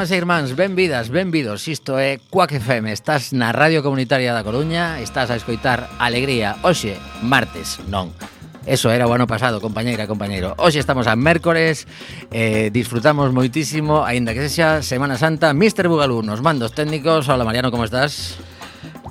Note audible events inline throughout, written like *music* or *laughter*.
irmáns e irmáns, benvidas, benvidos Isto é Quack FM, estás na Radio Comunitaria da Coruña Estás a escoitar Alegría, hoxe, martes, non Eso era o ano pasado, compañeira, compañeiro Hoxe estamos a mércores eh, Disfrutamos moitísimo, aínda que sexa Semana Santa Mister Bugalú, nos mandos técnicos Hola Mariano, como estás?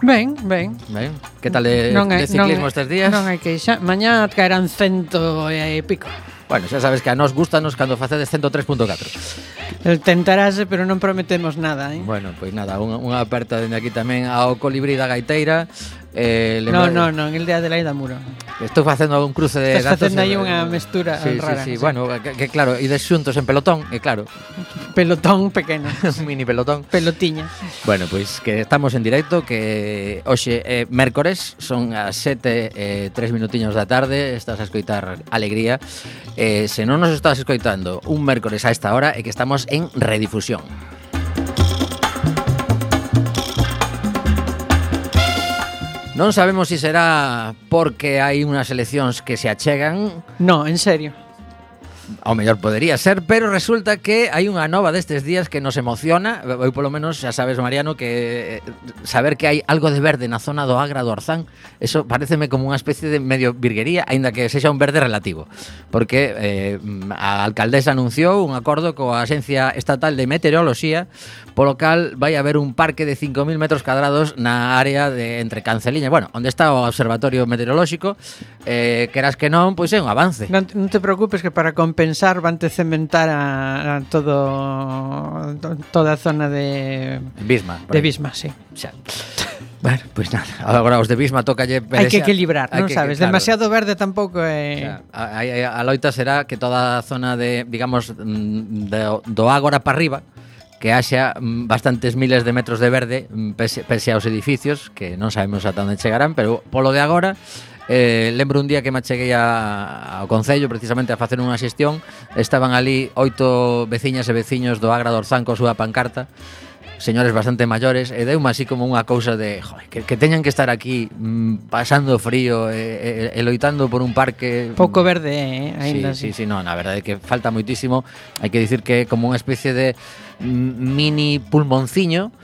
Ben, ben. Ben. Que tal de, non hai, de ciclismo non, estes días? Non hai que xa. Mañá caerán cento e pico. Bueno, xa sabes que a nos gustanos cando facedes 103.4. El tentarase, pero non prometemos nada, eh? Bueno, pois nada, unha, unha aperta dende aquí tamén ao Colibrí da Gaiteira, Eh, no, no, no, en el de Adelaida Muro. Estou facendo un cruce de Estás datos. Estás facendo aí unha mestura sí, rara. Sí, sí, sí. Bueno, que, que claro, ides xuntos en pelotón, e claro. *laughs* Pelotón pequeno. un *laughs* mini pelotón. Pelotiña. Bueno, pois pues, que estamos en directo, que hoxe eh, mércores, son as 7 eh, 3 minutiños da tarde, estás a escoitar Alegría. Eh, se non nos estás escoitando un mércores a esta hora é que estamos en redifusión. Non sabemos se si será porque hai unhas eleccións que se achegan. No, en serio ao mellor podería ser, pero resulta que hai unha nova destes días que nos emociona, eu polo menos xa sabes Mariano que eh, saber que hai algo de verde na zona do Agra do Orzán, eso pareceme como unha especie de medio virguería, aínda que sexa un verde relativo, porque eh, a alcaldesa anunciou un acordo coa Axencia Estatal de Meteoroloxía, polo cal vai haber un parque de 5000 metros cadrados na área de entre Canceliña, bueno, onde está o observatorio meteorolóxico, eh, queras que non, pois é un avance. Non, non te preocupes que para compensar vanse cementar a, a todo toda a zona de Bisma. De Bisma, sí. Xa. Bueno, pois pues nada, agora os de Bisma tocalle Hai que equilibrar, non sabes, que, claro. demasiado verde tampouco é. Eh... A, a, a loita será que toda a zona de, digamos, mm, do, do Ágora para arriba, que haxa mm, bastantes miles de metros de verde mm, pese, pese aos edificios que non sabemos ata onde chegarán, pero polo de agora Eh, lembro un día que me cheguei a, ao Concello precisamente a facer unha xestión Estaban ali oito veciñas e veciños do Agra do Orzán coa súa pancarta señores bastante maiores e deu así como unha cousa de joder, que, que teñan que estar aquí mm, pasando frío e, e, e loitando por un parque pouco verde, eh, ainda sí, así. sí, sí, no, na verdade que falta moitísimo, hai que dicir que é como unha especie de mm, mini pulmonciño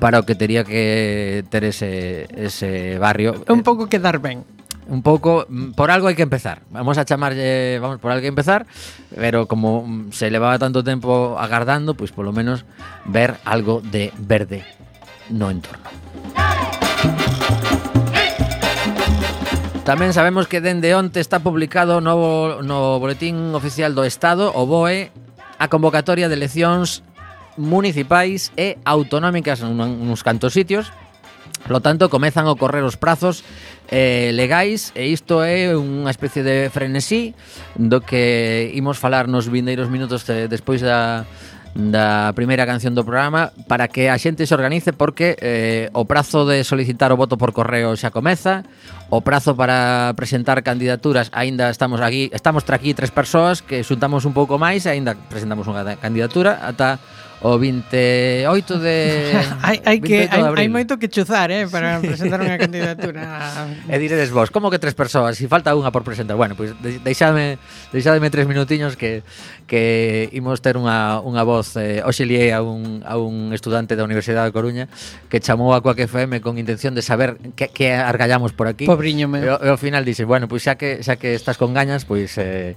para o que tería que ter ese, ese barrio. Un pouco quedar ben un pouco mm, por algo hai que empezar. Vamos a chamarlle, vamos por algo que empezar, pero como mm, se levaba tanto tempo agardando, pois pues polo menos ver algo de verde no entorno. Tamén sabemos que dende onte está publicado no, no Boletín Oficial do Estado, o BOE, a convocatoria de eleccións municipais e autonómicas en uns cantos sitios, Polo tanto, comezan a correr os prazos eh, legais e isto é unha especie de frenesí do que imos falar nos vindeiros minutos de, despois da, da primeira canción do programa para que a xente se organice porque eh, o prazo de solicitar o voto por correo xa comeza o prazo para presentar candidaturas aínda estamos aquí estamos tra aquí tres persoas que xuntamos un pouco máis e aínda presentamos unha candidatura ata o 28 *laughs* de hai, hai que hai, hai moito que chuzar, eh, para presentar unha candidatura. *laughs* e diredes vos, como que tres persoas, si falta unha por presentar. Bueno, pois pues, deixadme deixadme tres minutiños que que imos ter unha unha voz eh, hoxe lié a un a un estudante da Universidade da Coruña que chamou a Coaque FM con intención de saber que que argallamos por aquí. Pobriño meu. E, e ao final dixe, bueno, pois pues, xa que xa que estás con gañas, pois pues, eh,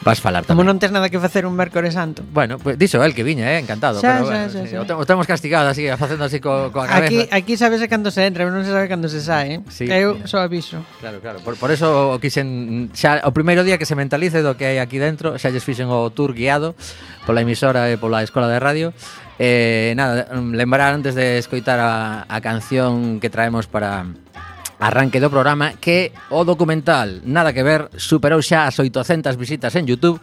vas falar tamén. Como non tes nada que facer un mércores santo. Bueno, pois pues, dixo el que viña, eh, encantado recordo, xa, pero xa, bueno, xa, sí, xa. O, o temos castigado así, facendo así co, coa cabeza. Aquí, aquí sabese cando se entra, non se sabe cando se sae. eh? Sí. Eu só aviso. Claro, claro. Por, por eso o quixen xa o primeiro día que se mentalice do que hai aquí dentro, xa lles fixen o tour guiado pola emisora e pola escola de radio Eh, nada, lembrar antes de escoitar a, a canción que traemos para arranque do programa que o documental Nada que ver superou xa as 800 visitas en Youtube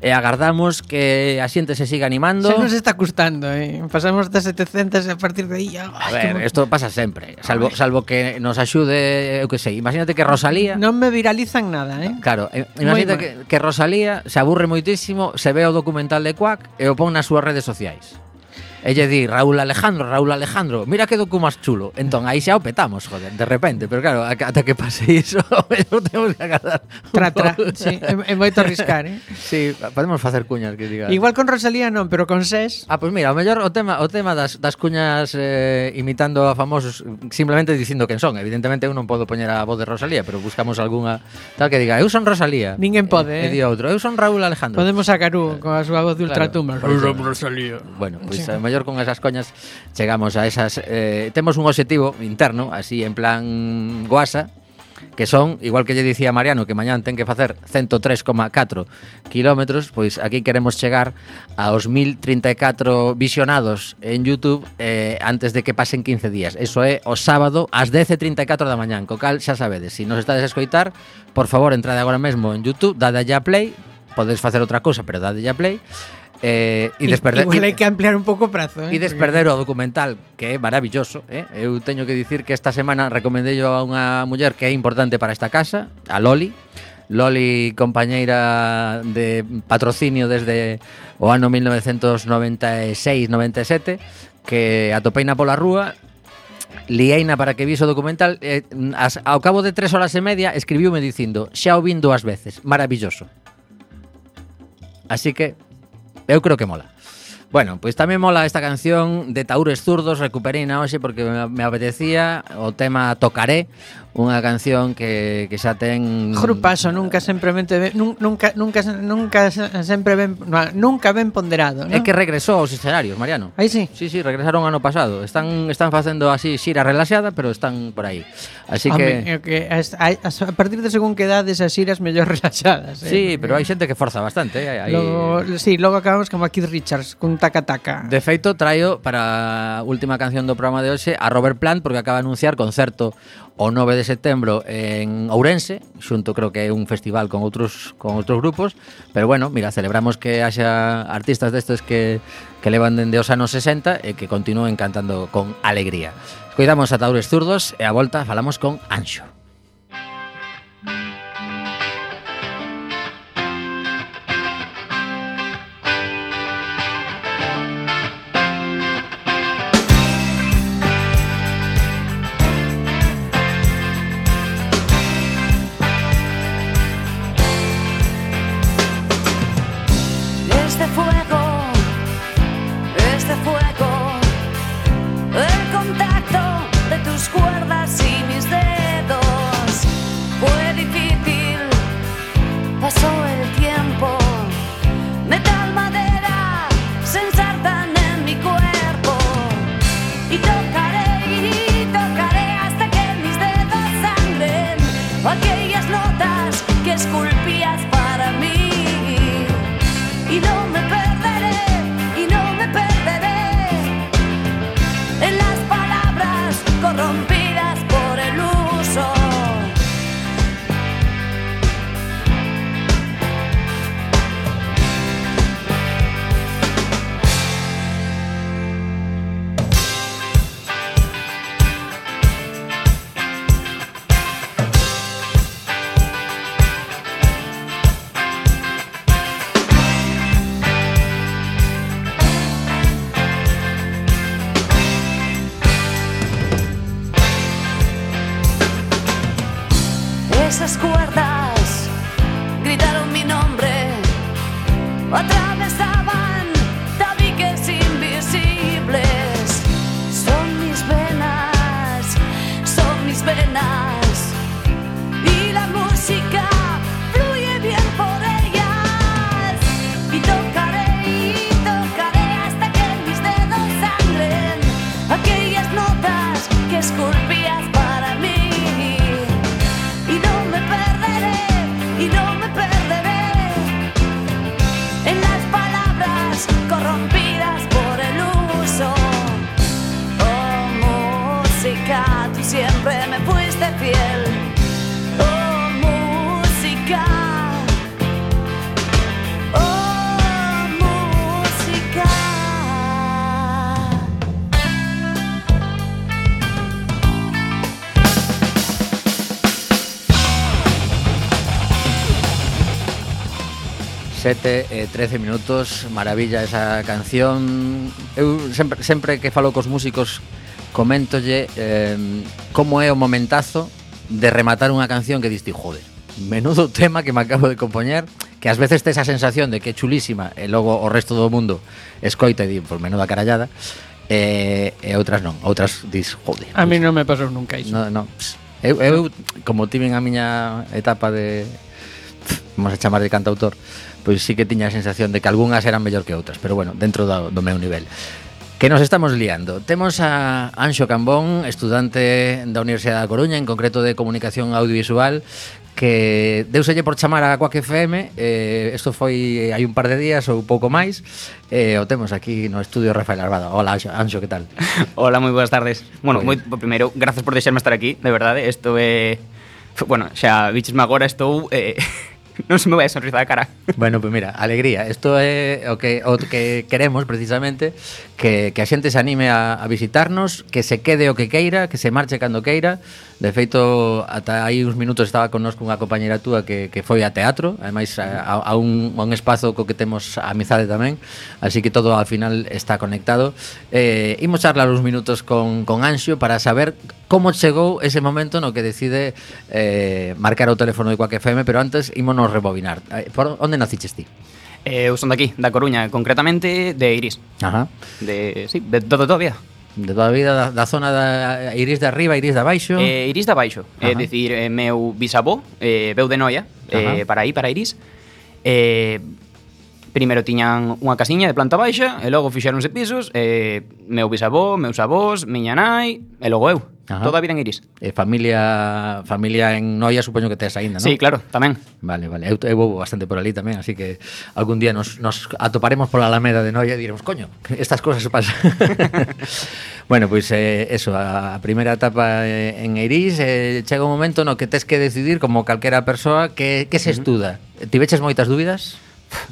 e agardamos que a xente se siga animando. Se nos está custando, eh? pasamos de 700 a partir de aí. Ah, a ver, isto pasa sempre, salvo, salvo que nos axude, eu que sei, imagínate que Rosalía... Non me viralizan nada, eh? Claro, eh, imagínate que, que Rosalía se aburre moitísimo, se ve o documental de Quack e o pon nas súas redes sociais. E lle di Raúl Alejandro, Raúl Alejandro, mira que docu máis chulo. Entón aí xa o petamos, joder, de repente, pero claro, ata que pase iso, *laughs* mellor temos que agardar. Tra, tra, sí, é, é moito arriscar, eh? *laughs* sí, podemos facer cuñas que diga. Igual con Rosalía non, pero con Ses. Ah, pois pues mira, o mellor o tema o tema das, das cuñas eh, imitando a famosos, simplemente dicindo quen son. Evidentemente eu non podo poñer a voz de Rosalía, pero buscamos algunha tal que diga, eu son Rosalía. Ninguén pode, eh? E, di outro, eu son Raúl Alejandro. Podemos sacar un eh, con a súa voz de ultratumba. Claro, Rosalía. Bueno, pois pues, sí. Eh, mellor con esas coñas chegamos a esas... Eh, temos un obxectivo interno, así en plan guasa, que son, igual que lle dicía Mariano, que mañán ten que facer 103,4 kilómetros, pois aquí queremos chegar aos 1034 visionados en YouTube eh, antes de que pasen 15 días. Eso é o sábado ás 10.34 da mañán, co cal xa sabedes. Se si nos estades a escoitar, por favor, entrade agora mesmo en YouTube, dade a play, podes facer outra cousa, pero dade a play, Eh, e desperder, Igual hai que ampliar un pouco o prazo eh? E desperder o documental Que é maravilloso eh? Eu teño que dicir que esta semana Recomendei a unha muller que é importante para esta casa A Loli Loli, compañeira de patrocinio desde o ano 1996-97 Que atopei na pola rúa Lieina para que vise o documental eh, as, Ao cabo de tres horas e media Escribiume dicindo Xa o vin dúas veces, maravilloso Así que Eu creo que mola. Bueno, pois tamén mola esta canción de Taures Zurdos, recuperei na hoxe porque me apetecía, o tema Tocaré, unha canción que, que xa ten Grupaso, nunca sempre ben, nunca nunca nunca sempre ben nunca ben ponderado, ¿no? É que regresou aos escenarios, Mariano. Aí sí. Sí, sí, regresaron ano pasado. Están están facendo así xira relaxada, pero están por aí. Así Home, que, que a, a partir de según que edades as xiras mellor *laughs* relaxadas, eh? Sí, pero hai xente que forza bastante, eh? Hai... Logo, sí, logo acabamos como aquí Richards con taca taca. De feito, traio para a última canción do programa de hoxe a Robert Plant porque acaba de anunciar concerto o 9 de de setembro en Ourense, xunto creo que é un festival con outros con outros grupos, pero bueno, mira, celebramos que haxa artistas destes que que levan dende os anos 60 e que continúen cantando con alegría. Escoitamos a Taures Zurdos e a volta falamos con Anxo. 7 e 13 minutos Maravilla esa canción. Eu sempre, sempre que falo cos músicos Coméntolle eh, Como é o momentazo De rematar unha canción que diste Joder, menudo tema que me acabo de compoñer Que ás veces tes esa sensación de que é chulísima E logo o resto do mundo Escoita e di, por menuda carallada E, e outras non, outras dis Joder A mí non me pasou nunca iso. No, no, eu, eu, como tiven a miña etapa de Vamos a chamar de cantautor pois sí que tiña a sensación de que algunhas eran mellor que outras, pero bueno, dentro do, do meu nivel. Que nos estamos liando. Temos a Anxo Cambón, estudante da Universidade da Coruña, en concreto de Comunicación Audiovisual, que deuselle por chamar a Quack FM eh, Isto foi eh, hai un par de días ou pouco máis eh, O temos aquí no estudio Rafael Arbada Hola Anxo, que tal? Hola, moi boas tardes Bueno, moi, primeiro, grazas por deixarme estar aquí, de verdade Isto é... Eh, bueno, xa, bichesme agora estou... Eh, *laughs* non se me vai a sonrisa da cara. Bueno, pues mira, alegría. Isto é o que o que queremos precisamente que, que a xente se anime a, a visitarnos, que se quede o que queira, que se marche cando queira. De feito, ata aí uns minutos estaba con nós cunha compañeira túa que, que foi a teatro, ademais a, a, un, a un espazo co que temos amizade tamén, así que todo ao final está conectado. Eh, imos charlar uns minutos con, con Anxio para saber como chegou ese momento no que decide eh, marcar o teléfono de Quack FM, pero antes ímonos Imos rebobinar. Eh, por onde naciches ti? Eh, eu son daqui, da Coruña, concretamente de Iris. Ajá. De, sí, de toda a vida. De toda a vida da, da zona da eh, Iris de arriba, Iris de abaixo. Eh, Iris de abaixo, é eh, dicir, eh, meu bisavó eh, veu de Noia, eh, Ajá. para aí, para Iris. Eh, primeiro tiñan unha casiña de planta baixa e logo fixeronse pisos e meu bisavó, meus avós, miña nai e logo eu. Ajá. Toda a vida en Iris. E familia familia en Noia supoño que tes aínda, non? Sí, claro, tamén. Vale, vale. Eu, eu vou bastante por ali tamén, así que algún día nos, nos atoparemos pola Alameda de Noia e diremos, coño, estas cosas pasan. *laughs* bueno, pois pues, eh, eso, a, a primeira etapa eh, en Iris eh, chega un momento no que tes que decidir como calquera persoa que, que se uh -huh. estuda. Tiveches moitas dúbidas?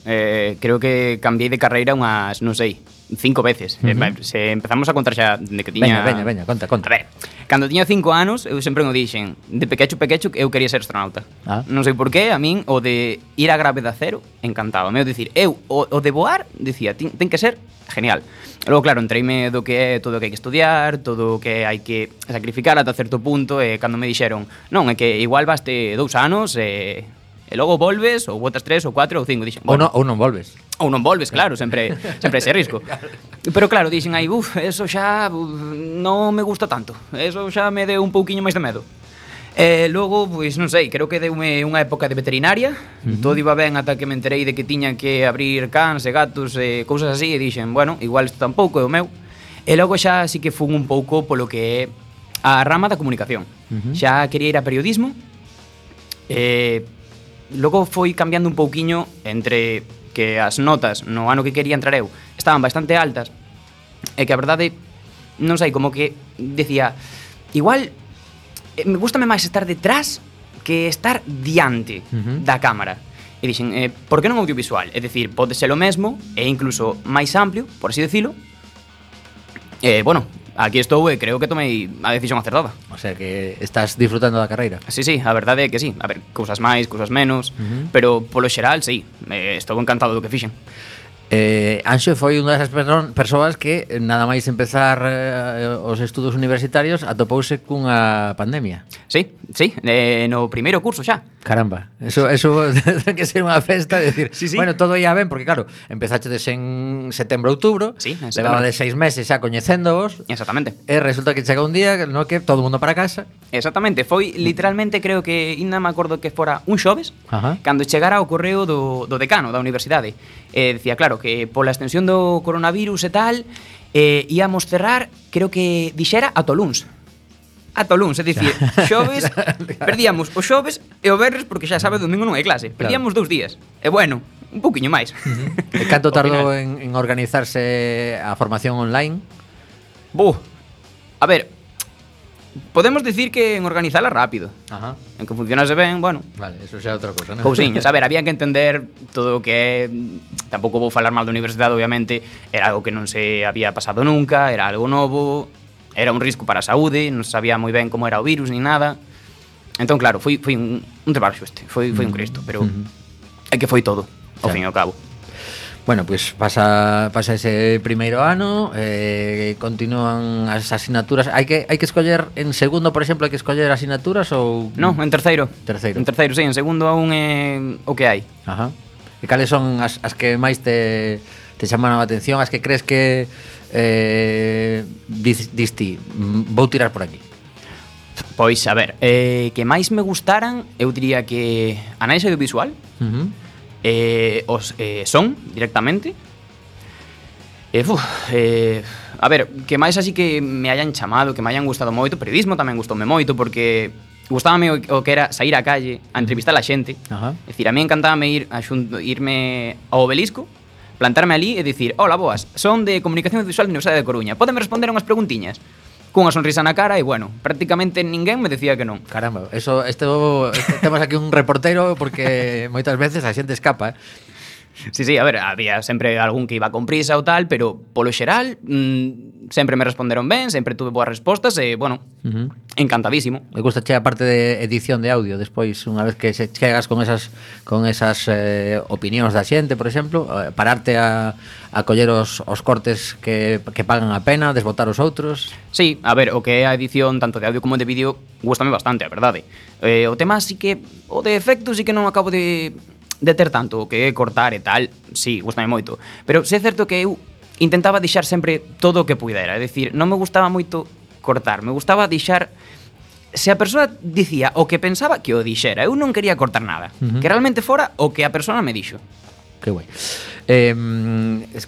Eh, creo que cambiei de carreira unhas, non sei, cinco veces. Eh, uh -huh. Se empezamos a contar xa dende que tiña... Veña, veña, veña, conta, conta. A ver, cando tiña cinco anos, eu sempre me dixen, de pequecho pequecho, eu quería ser astronauta. Ah. Non sei por qué, a min o de ir a gravedad cero encantaba. Meu dicir, eu o, o de voar, dicía, ten, ten que ser genial. Logo, claro, entreime do que é todo o que hai que estudiar, todo o que hai que sacrificar ata certo punto, e cando me dixeron, non, é que igual vaste dous anos, e, e logo volves, ou botas tres, ou cuatro, ou cinco, dixen, bueno, ou, no, ou non volves ou non volves, claro, sempre sempre ese risco. *laughs* Pero claro, dixen aí, buf, eso xa uf, non me gusta tanto. Eso xa me deu un pouquiño máis de medo. E eh, logo, pois non sei, creo que deume unha época de veterinaria uh -huh. Todo iba ben ata que me enterei de que tiña que abrir cans e gatos e cousas así E dixen, bueno, igual isto tampouco é o meu E logo xa así que fun un pouco polo que é a rama da comunicación uh -huh. Xa quería ir a periodismo E logo foi cambiando un pouquiño entre que as notas no ano que quería entrar eu estaban bastante altas e que a verdade non sei, como que decía igual eh, me gustame máis estar detrás que estar diante uh -huh. da cámara e dixen, eh, por que non audiovisual? É dicir, pode ser o mesmo e incluso máis amplio, por así decilo. Eh, bueno, aquí estou e eh, creo que tomei a decisión acertada. O sea que estás disfrutando da carreira. Sí, sí, a verdade é que sí. A ver, cousas máis, cousas menos, uh -huh. pero polo xeral, sí, eh, estou encantado do que fixen. Eh, Anxo foi unha das persoas que eh, nada máis empezar eh, os estudos universitarios atopouse cunha pandemia. Sí, sí, eh, no primeiro curso xa. Caramba, eso, eso *laughs* ten que ser unha festa de decir, sí, sí. bueno, todo ia ben, porque claro, empezaxedes en setembro, outubro, sí, levaba de seis meses xa coñecéndovos. Exactamente. E resulta que chega un día no que todo mundo para casa. Exactamente, foi literalmente, creo que, ainda me acordo que fora un xoves, Ajá. cando chegara o correo do, do decano da universidade. Eh, decía, claro, que pola extensión do coronavirus e tal, eh, íamos cerrar, creo que dixera, a ata o luns, é dicir, *laughs* xoves perdíamos o xoves e o berres porque xa sabe domingo non hai clase. Perdíamos dous días. E bueno, un poquinho máis. E canto *laughs* tardou en, en organizarse a formación online? Buh. A ver, podemos decir que en organizala rápido. Ajá. En que funcionase ben, bueno. Vale, eso xa é outra cosa, né? Cousiñas, a ver, había que entender todo o que é tampouco vou falar mal da universidade, obviamente, era algo que non se había pasado nunca, era algo novo, era un risco para a saúde, non sabía moi ben como era o virus ni nada. Entón, claro, foi, foi un, un traballo este, foi, foi un mm-hmm. cristo, pero mm-hmm. é que foi todo, ao claro. fin e ao cabo. Bueno, pois pues pasa, pasa ese primeiro ano eh, Continúan as asignaturas Hai que, hai que escoller en segundo, por exemplo Hai que escoller asignaturas ou... Non, en terceiro Terceiro En terceiro, sí, en segundo aún é eh, o que hai Ajá. E cales son as, as que máis te, te chaman a atención As que crees que eh, dis, dis ti, vou tirar por aquí? Pois, a ver, eh, que máis me gustaran, eu diría que análise audiovisual, uh -huh. eh, os eh, son directamente, eh, E, uf, eh, a ver, que máis así que me hayan chamado, que me hayan gustado moito, periodismo tamén gustoume moito, porque gustábame o, o que era sair á calle, a entrevistar a xente. Ajá. Uh -huh. É dicir, a mí encantábame ir a xunto, irme ao obelisco, plantarme ali e dicir Hola, boas, son de Comunicación Visual da Universidade de Coruña Podeme responder unhas preguntiñas? cunha sonrisa na cara e bueno, prácticamente ninguén me decía que non. Caramba, eso este temos aquí un reportero porque moitas veces a xente escapa. Eh? Sí, sí, a ver, había sempre algún que iba con prisa ou tal, pero polo xeral mmm, sempre me responderon ben, sempre tuve boas respostas e, bueno, uh -huh. encantadísimo. Me gusta che a parte de edición de audio, despois unha vez que se chegas con esas con esas eh, opinións da xente, por exemplo, eh, pararte a a coller os, os cortes que, que pagan a pena, desbotar os outros. Sí, a ver, o que é a edición tanto de audio como de vídeo gustame bastante, a verdade. Eh, o tema sí que o de efectos sí que non acabo de de ter tanto o que é cortar e tal, sí, gustame moito, pero se é certo que eu intentaba deixar sempre todo o que puidera, é dicir, non me gustaba moito cortar, me gustaba deixar se a persoa dicía o que pensaba que o dixera, eu non quería cortar nada, uh -huh. que realmente fora o que a persona me dixo. Que guai. Eh,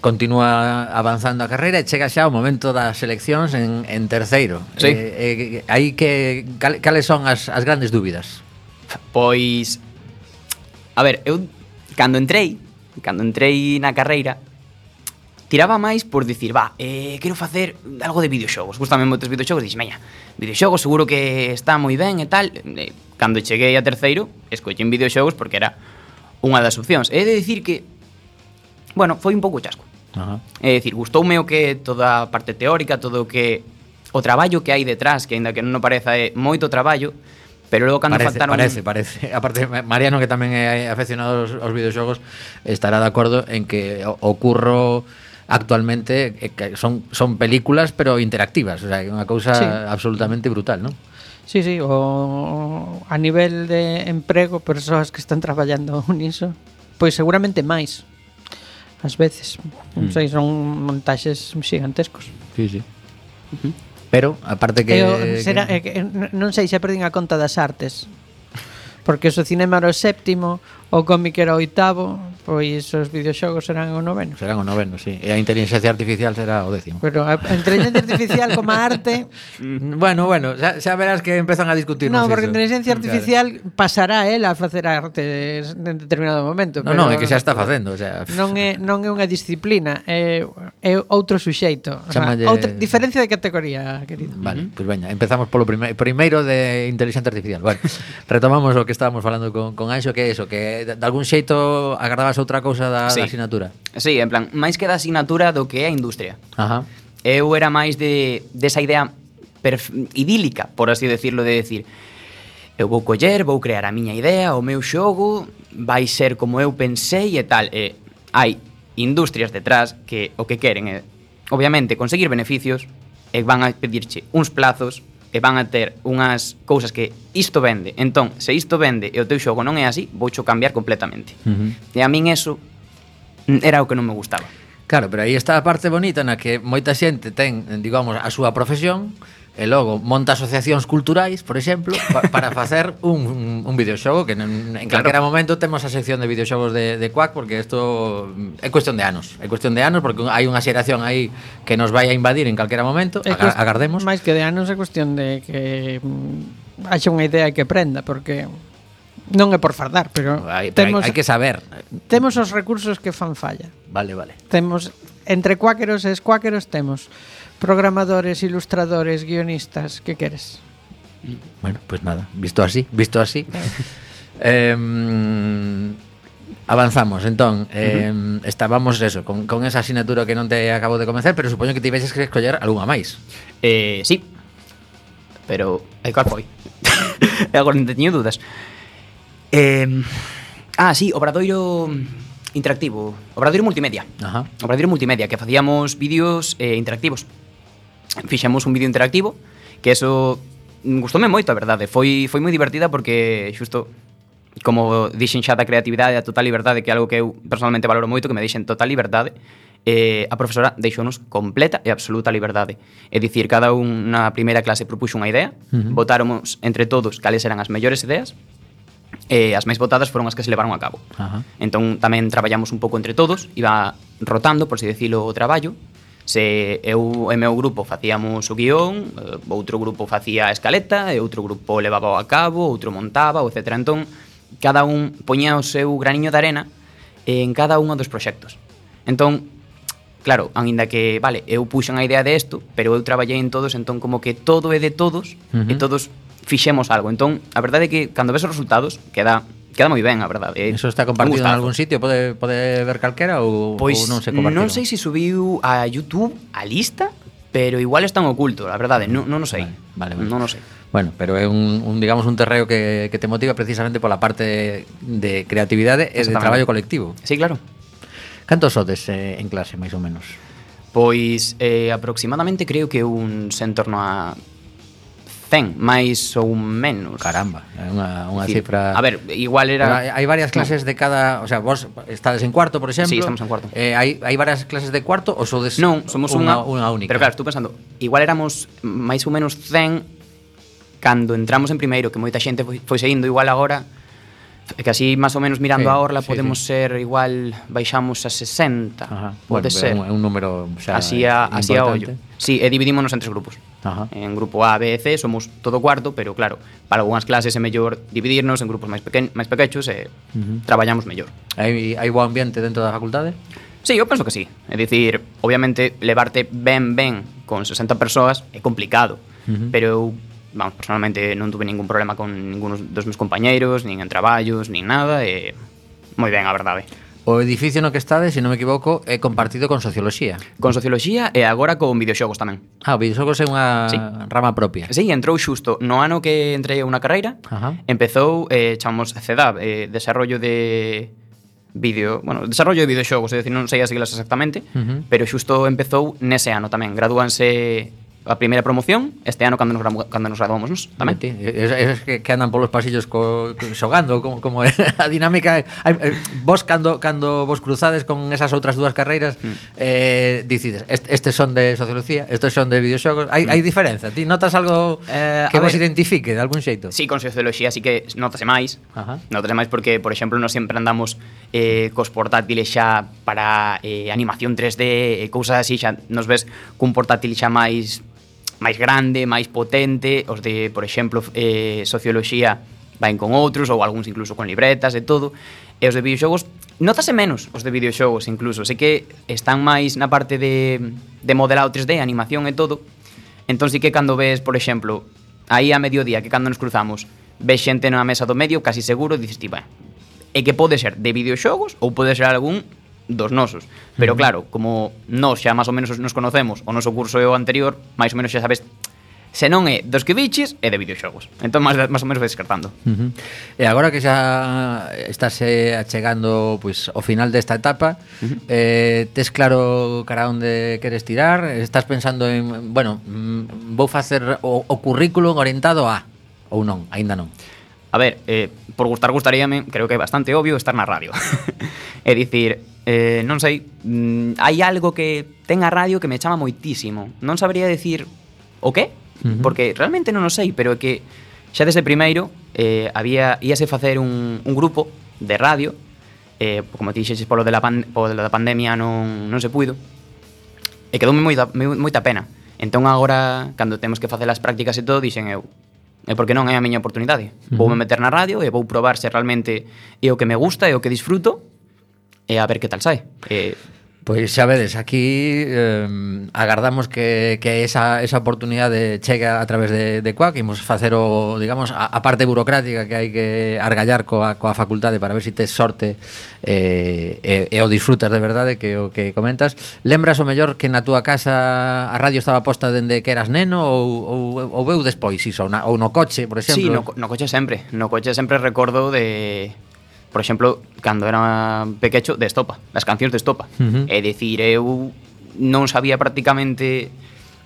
continúa avanzando a carreira e chega xa o momento das eleccións en, en terceiro. Sí. Eh, eh, aí que cal, cales son as, as grandes dúbidas? Pois A ver, eu cando entrei, cando entrei na carreira, tiraba máis por dicir, va, eh, quero facer algo de videoxogos. Gustame moitos videoxogos, dixen, meña, videoxogos seguro que está moi ben e tal. E, cando cheguei a terceiro, escollín videoxogos porque era unha das opcións. E de dicir que, bueno, foi un pouco chasco. Ajá. É dicir, gustoume o que toda a parte teórica, todo o que o traballo que hai detrás, que aínda que non pareza é moito traballo, Pero logo cando parece, faltaron Parece, parece. *laughs* Aparte Mariano que tamén é afeccionado aos, aos videoxogos estará de acordo en que o curro actualmente eh, que son son películas pero interactivas, o sea, é unha cousa sí. absolutamente brutal, non? Sí, sí, o a nivel de emprego, persoas que están traballando niso, pois seguramente máis. Ás veces, mm. non sei, son montaxes gigantescos. Sí, sí. Uh -huh. Pero, aparte que... Eu, eh, será, eh, que... Eh, que non sei, se perdín a conta das artes. Porque o cinema era o séptimo, o cómic era o oitavo, Pois os videoxogos serán o noveno. Serán o noveno, sí. E a inteligencia artificial será o décimo. Pero a a inteligencia artificial como a arte... Mm, bueno, bueno, xa, xa verás que empezan a discutir. No, porque a inteligencia artificial pasará él a facer arte en determinado momento. No, no, non, é que xa está facendo. O sea... Non, é, non é unha disciplina, é, é outro suxeito. O sea, Chamalle... outra, diferencia de categoría, querido. Vale, pois pues veña, empezamos polo prime... primeiro de inteligencia artificial. Bueno, *laughs* retomamos o que estábamos falando con, con Anxo, que é eso, que de algún xeito agradable fagas outra cousa da, sí. da asignatura. Sí, en plan, máis que da asignatura do que é a industria. Ajá. Eu era máis de desa de idea idílica, por así decirlo, de decir eu vou coller, vou crear a miña idea, o meu xogo vai ser como eu pensei e tal. E hai industrias detrás que o que queren é, obviamente, conseguir beneficios e van a pedirche uns plazos e van a ter unhas cousas que isto vende. Entón, se isto vende e o teu xogo non é así, voucho cambiar completamente. Uh -huh. E a min eso era o que non me gustaba. Claro, pero aí está a parte bonita na que moita xente ten, digamos, a súa profesión, E logo monta asociacións culturais, por exemplo, pa, para facer un, un videoxogo que en, en claro. calquera momento temos a sección de videoxogos de, de Quack porque isto é cuestión de anos, é cuestión de anos porque hai unha xeración aí que nos vai a invadir en calquera momento, Aga, agardemos. Máis que de anos é cuestión de que mm, haxa unha idea e que prenda porque non é por fardar, pero hai, temos hai, hai que saber. Temos os recursos que fan falla. Vale, vale. Temos entre cuáqueros e escuáqueros temos programadores, ilustradores, guionistas, que queres? Bueno, pues nada, visto así, visto así. eh, avanzamos, entón, eh, uh -huh. estábamos eso, con, con esa asignatura que non te acabo de comenzar, pero supoño que tiveses que escoller algunha máis. Eh, sí, pero e cal foi? *laughs* Agora non teño dudas. Eh, ah, sí, obradoiro interactivo, obradoiro multimedia. Ajá. Obradoiro multimedia que facíamos vídeos eh, interactivos fixemos un vídeo interactivo que eso gustoume moito, a verdade. Foi foi moi divertida porque xusto como dixen xa da creatividade, a total liberdade, que é algo que eu personalmente valoro moito, que me deixen total liberdade, eh, a profesora deixounos completa e absoluta liberdade. É dicir, cada un na primeira clase propuxo unha idea, uh -huh. votáramos entre todos cales eran as mellores ideas, e eh, as máis votadas foron as que se levaron a cabo. Uh -huh. Entón tamén traballamos un pouco entre todos, iba rotando, por si decilo, o traballo, Se eu e meu grupo facíamos o guión, eh, outro grupo facía a escaleta, e outro grupo levaba a cabo, outro montaba, etc. Entón, cada un poñía o seu graniño de arena en cada un dos proxectos. Entón, claro, aínda que, vale, eu puxen a idea de isto, pero eu traballei en todos, entón como que todo é de todos, uh -huh. e todos fixemos algo. Entón, a verdade é que cando ves os resultados, queda queda moi ben, a verdade. Eh, Eso está compartido en algún sitio, pode pode ver calquera ou, pois, ou non se compartiu. Non sei se si subiu a YouTube a lista, pero igual están oculto, a verdade, non non o sei. Vale, vale. vale. Non o sei. Bueno, pero é un, un digamos un terreo que, que te motiva precisamente pola parte de creatividade e de traballo colectivo. Sí, claro. Cantos sodes eh, en clase, máis ou menos? Pois eh, aproximadamente creo que un en torno a 100, máis ou menos. Caramba, é unha, unha sí. cifra... A ver, igual era... Pero hai varias clases de cada... O sea, vos estades en cuarto, por exemplo. Sí, estamos en cuarto. Eh, hai, hai varias clases de cuarto ou sodes non, somos unha, unha única? Pero claro, estou pensando, igual éramos máis ou menos 100 cando entramos en primeiro, que moita xente foi, foi saindo igual agora que así máis ou menos mirando sí, a orla sí, podemos sí. ser igual baixamos a 60, Ajá. pode bueno, ser. É un, un número, o sea, así a, así a ollo. Sí, e dividímonos en tres grupos. Ajá. En grupo A, B e C somos todo cuarto, pero claro, para algunhas clases é mellor dividirnos en grupos máis pequen, máis pequechos e uh -huh. traballamos mellor. Hai hai bo ambiente dentro da facultade? Sí, eu penso que sí. É dicir, obviamente levarte ben ben con 60 persoas é complicado, uh -huh. pero eu vamos, personalmente non tuve ningún problema con ninguno dos meus compañeiros, nin en traballos, nin nada, e moi ben, a verdade. O edificio no que estade, se non me equivoco, é compartido con Socioloxía. Con Socioloxía e agora con videoxogos tamén. Ah, videoxogos é unha sí. rama propia. Sí, entrou xusto no ano que entrei a unha carreira, Ajá. empezou, eh, chamamos CEDAB, eh, Desarrollo de vídeo, bueno, desarrollo de videoxogos, é dicir, non sei as siglas exactamente, uh -huh. pero xusto empezou nese ano tamén. Gradúanse a primeira promoción este ano cando nos cando nos graduamos nos, tamén. Sí, esos que, que andan polos pasillos co, co, xogando como como a dinámica hai, eh, vos cando cando vos cruzades con esas outras dúas carreiras mm. eh dicides est, estes son de sociología, estes son de videoxogos, hai mm. hai diferenza. Ti notas algo eh, que vos ver, identifique de algún xeito? Sí, con socioloxía así que notase máis. Ajá. Notase máis porque por exemplo, nós sempre andamos eh, cos portátiles xa para eh, animación 3D e cousas así xa nos ves cun portátil xa máis máis grande, máis potente, os de, por exemplo, eh, socioloxía vain con outros ou algúns incluso con libretas e todo. E os de videoxogos notase menos os de videoxogos incluso, sei que están máis na parte de, de modelado 3D, animación e todo. Entón sí que cando ves, por exemplo, aí a mediodía que cando nos cruzamos, ves xente na mesa do medio, casi seguro, dices ti, bueno, e que pode ser de videoxogos ou pode ser algún dos nosos. Pero claro, como nós xa máis ou menos nos conocemos, o noso curso é o anterior, máis ou menos xa sabes se non é dos que biches é de videoxogos. Entón máis máis ou menos vais descartando. Uh -huh. E agora que xa estás eh, achegando pois ao final desta etapa, uh -huh. eh tes claro cara onde queres tirar, estás pensando en, bueno, mm, vou facer o, o currículo orientado a ou non, aínda non. A ver, eh, por gustar gustaríame, creo que é bastante obvio estar na radio. *laughs* é dicir, eh, non sei, mm, hai algo que ten a radio que me chama moitísimo. Non sabría decir o qué, uh -huh. porque realmente non o sei, pero é que xa desde primeiro eh, había íase facer un, un grupo de radio eh, como ti dixeches polo, de la pan, polo da pandemia non, non se puido e eh, quedoume moita, moita pena entón agora cando temos que facer as prácticas e todo dixen eu E porque non é a miña oportunidade. Voume. Vou me meter na radio e vou probar se realmente é o que me gusta, e o que disfruto e a ver que tal sai. E Pois xa vedes, aquí eh, agardamos que, que esa, esa oportunidade chegue a través de, de CUAC Imos facer o, digamos, a, a parte burocrática que hai que argallar coa, coa facultade Para ver se si tes sorte eh, e, e o disfrutas de verdade que o que comentas. Lembras o mellor que na túa casa a radio estaba posta dende que eras neno Ou, ou, ou veu despois iso, na, ou no coche, por exemplo? Sí, no, no coche sempre, no coche sempre recordo de por exemplo, cando era pequecho, de estopa, das cancións de estopa. Uh -huh. É dicir, eu non sabía prácticamente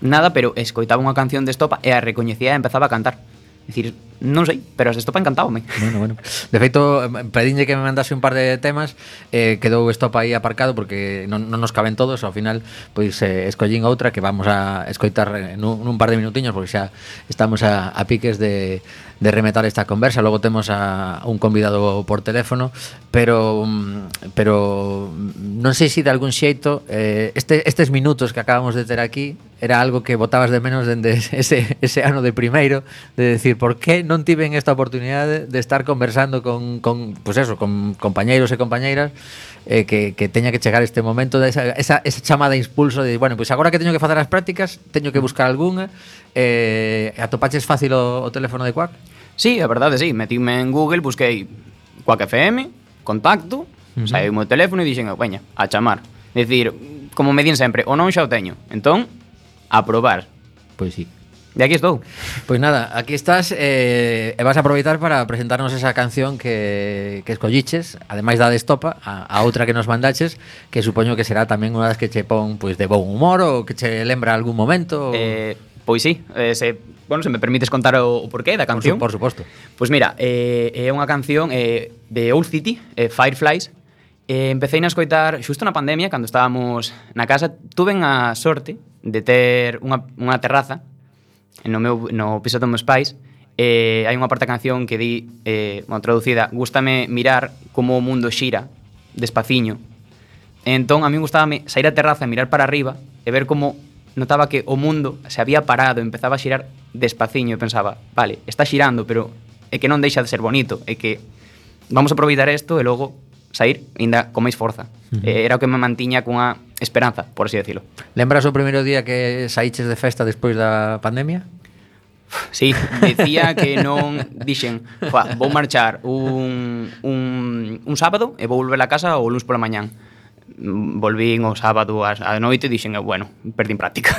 nada, pero escoitaba unha canción de estopa e a recoñecía e empezaba a cantar. É dicir, non sei, pero as de estopa encantábame. Bueno, bueno. De feito, pedinlle que me mandase un par de temas, eh, quedou estopa aí aparcado porque non, non nos caben todos, ao final pois eh, escollín outra que vamos a escoitar nun, nun par de minutiños porque xa estamos a, a piques de de rematar esta conversa. Logo temos a un convidado por teléfono, pero mm, pero non sei se de algún xeito eh, este, estes minutos que acabamos de ter aquí era algo que votabas de menos dende *laughs* ese, ese ano de primeiro de decir, por que non tiven esta oportunidade de estar conversando con, con pues eso, con compañeiros e compañeiras eh, que, que teña que chegar este momento de esa, esa, esa chamada de impulso de, bueno, pois pues agora que teño que facer as prácticas teño que buscar algunha eh, atopaches fácil o, o teléfono de Quack? Sí, a verdade, sí. Metime en Google, busquei Quack FM, contacto, uh -huh. saí o meu teléfono e dixen, veña, a chamar. Decir, como me din sempre, o non xa o teño. Entón, a probar. Pois sí. E aquí estou. Pois nada, aquí estás eh, e vas a aproveitar para presentarnos esa canción que, que escolliches, ademais da de estopa, a, a outra que nos mandaches, que supoño que será tamén unha das que che pon pois, de bon humor ou que che lembra algún momento. Ou... Eh, pois sí, eh, se bueno, se me permites contar o, o porqué da canción. Por, su, por suposto. Pois pues mira, eh, é unha canción eh, de Old City, eh, Fireflies, Eh, empecé a escoitar xusto na pandemia, cando estábamos na casa, tuven a sorte de ter unha, unha terraza no, meu, no piso dos meus pais, eh, hai unha parte da canción que di, eh, bueno, traducida, Gústame mirar como o mundo xira despaciño. Entón, a mí gustaba sair á terraza, e mirar para arriba e ver como notaba que o mundo se había parado, empezaba a xirar despaciño e pensaba, vale, está xirando, pero é que non deixa de ser bonito, é que vamos a aproveitar isto e logo sair ainda con máis forza. Uh eh, -huh. Era o que me mantiña cunha esperanza, por así decirlo. Lembras o primeiro día que saíches de festa despois da pandemia? Sí, decía *laughs* que non dixen, vou marchar un, un, un sábado e vou volver a casa o lunes pola mañán volvín o sábado a, a noite e dixen, eh, bueno, perdín práctica.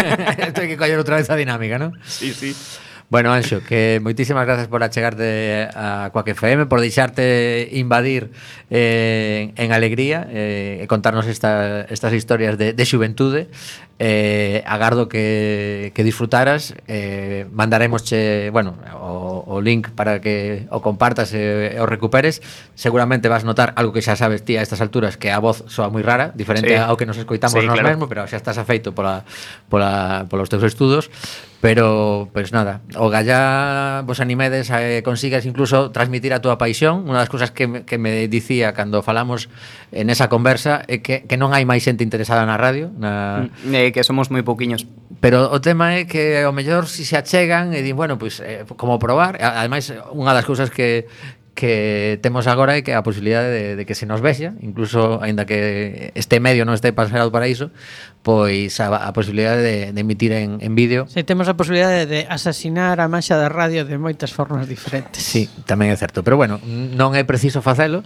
*laughs* Tengo que coller outra vez a dinámica, non? Sí, sí. Bueno, Anxo, que moitísimas grazas por achegarte a Coac FM, por deixarte invadir eh, en alegría eh, e contarnos esta, estas historias de, de xuventude eh, agardo que, que disfrutaras eh, mandaremos che, bueno, o, o link para que o compartas e e o recuperes seguramente vas notar algo que xa sabes ti a estas alturas que a voz soa moi rara diferente sí. ao que nos escoitamos sí, nós claro. mesmos pero xa estás afeito pola, pola, polos teus estudos Pero, pues nada, o gallá vos animedes a que consigas incluso transmitir a túa paixón. Unha das cousas que, me, que me dicía cando falamos en esa conversa é que, que non hai máis xente interesada na radio, na, mm, Eh, que somos moi pouquiños. Pero o tema é que ao mellor si se achegan e din, bueno, pois pues, eh, como probar, ademais unha das cousas que que temos agora é que a posibilidade de, de que se nos vexa, incluso aínda que este medio non este pasado para iso, pois a, a posibilidade de, de emitir en, en vídeo. Se temos a posibilidade de asasinar a manxa da radio de moitas formas diferentes. Sí, tamén é certo, pero bueno, non é preciso facelo,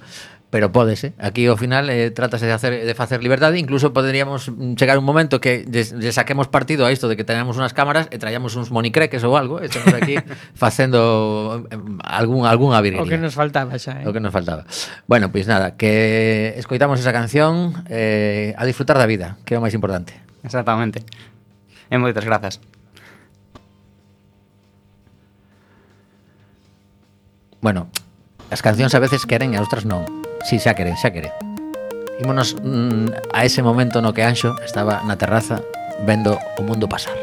pero pódese. Eh. Aquí ao final eh, trátase de hacer de facer liberdade, incluso poderíamos mm, chegar un momento que lle saquemos partido a isto de que tenemos unas cámaras e traíamos uns monicreques ou algo, e estamos aquí *laughs* facendo mm, algún algunha virguería. O que nos faltaba xa, eh. O que nos faltaba. Bueno, pois pues nada, que escoitamos esa canción eh, a disfrutar da vida, que é o máis importante. Exactamente. E moitas grazas. Bueno, as cancións a veces queren e outras non. Sí, xa quere, xa quere. Ímonos mm, a ese momento no que Anxo estaba na terraza vendo o mundo pasar.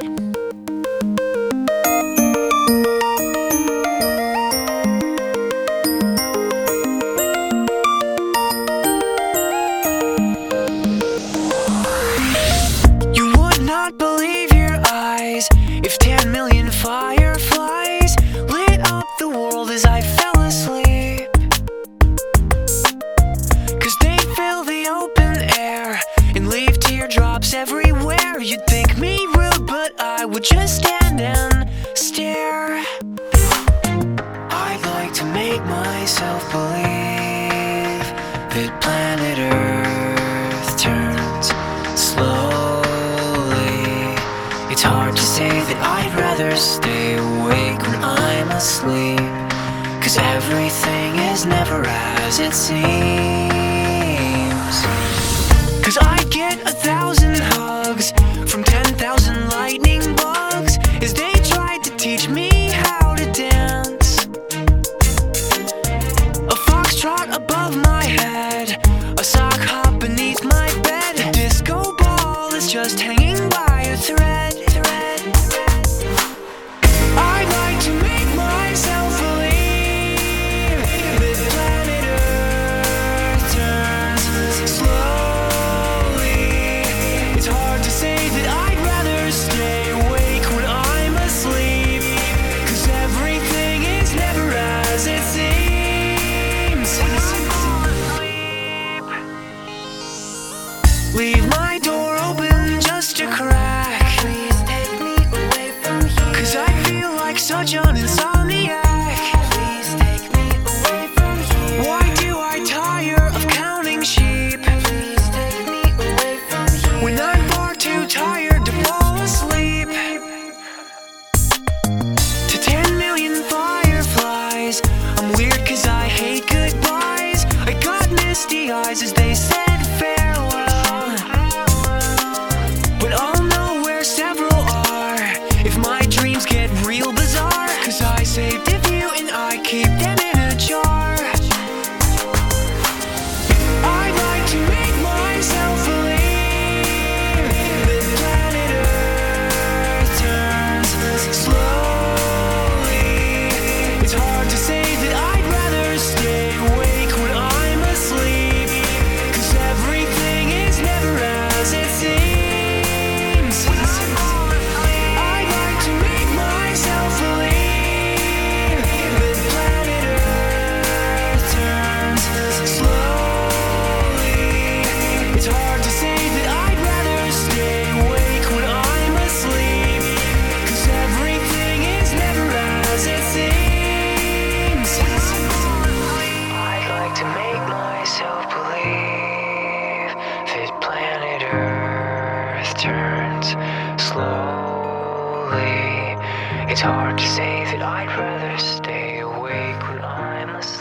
Leave my door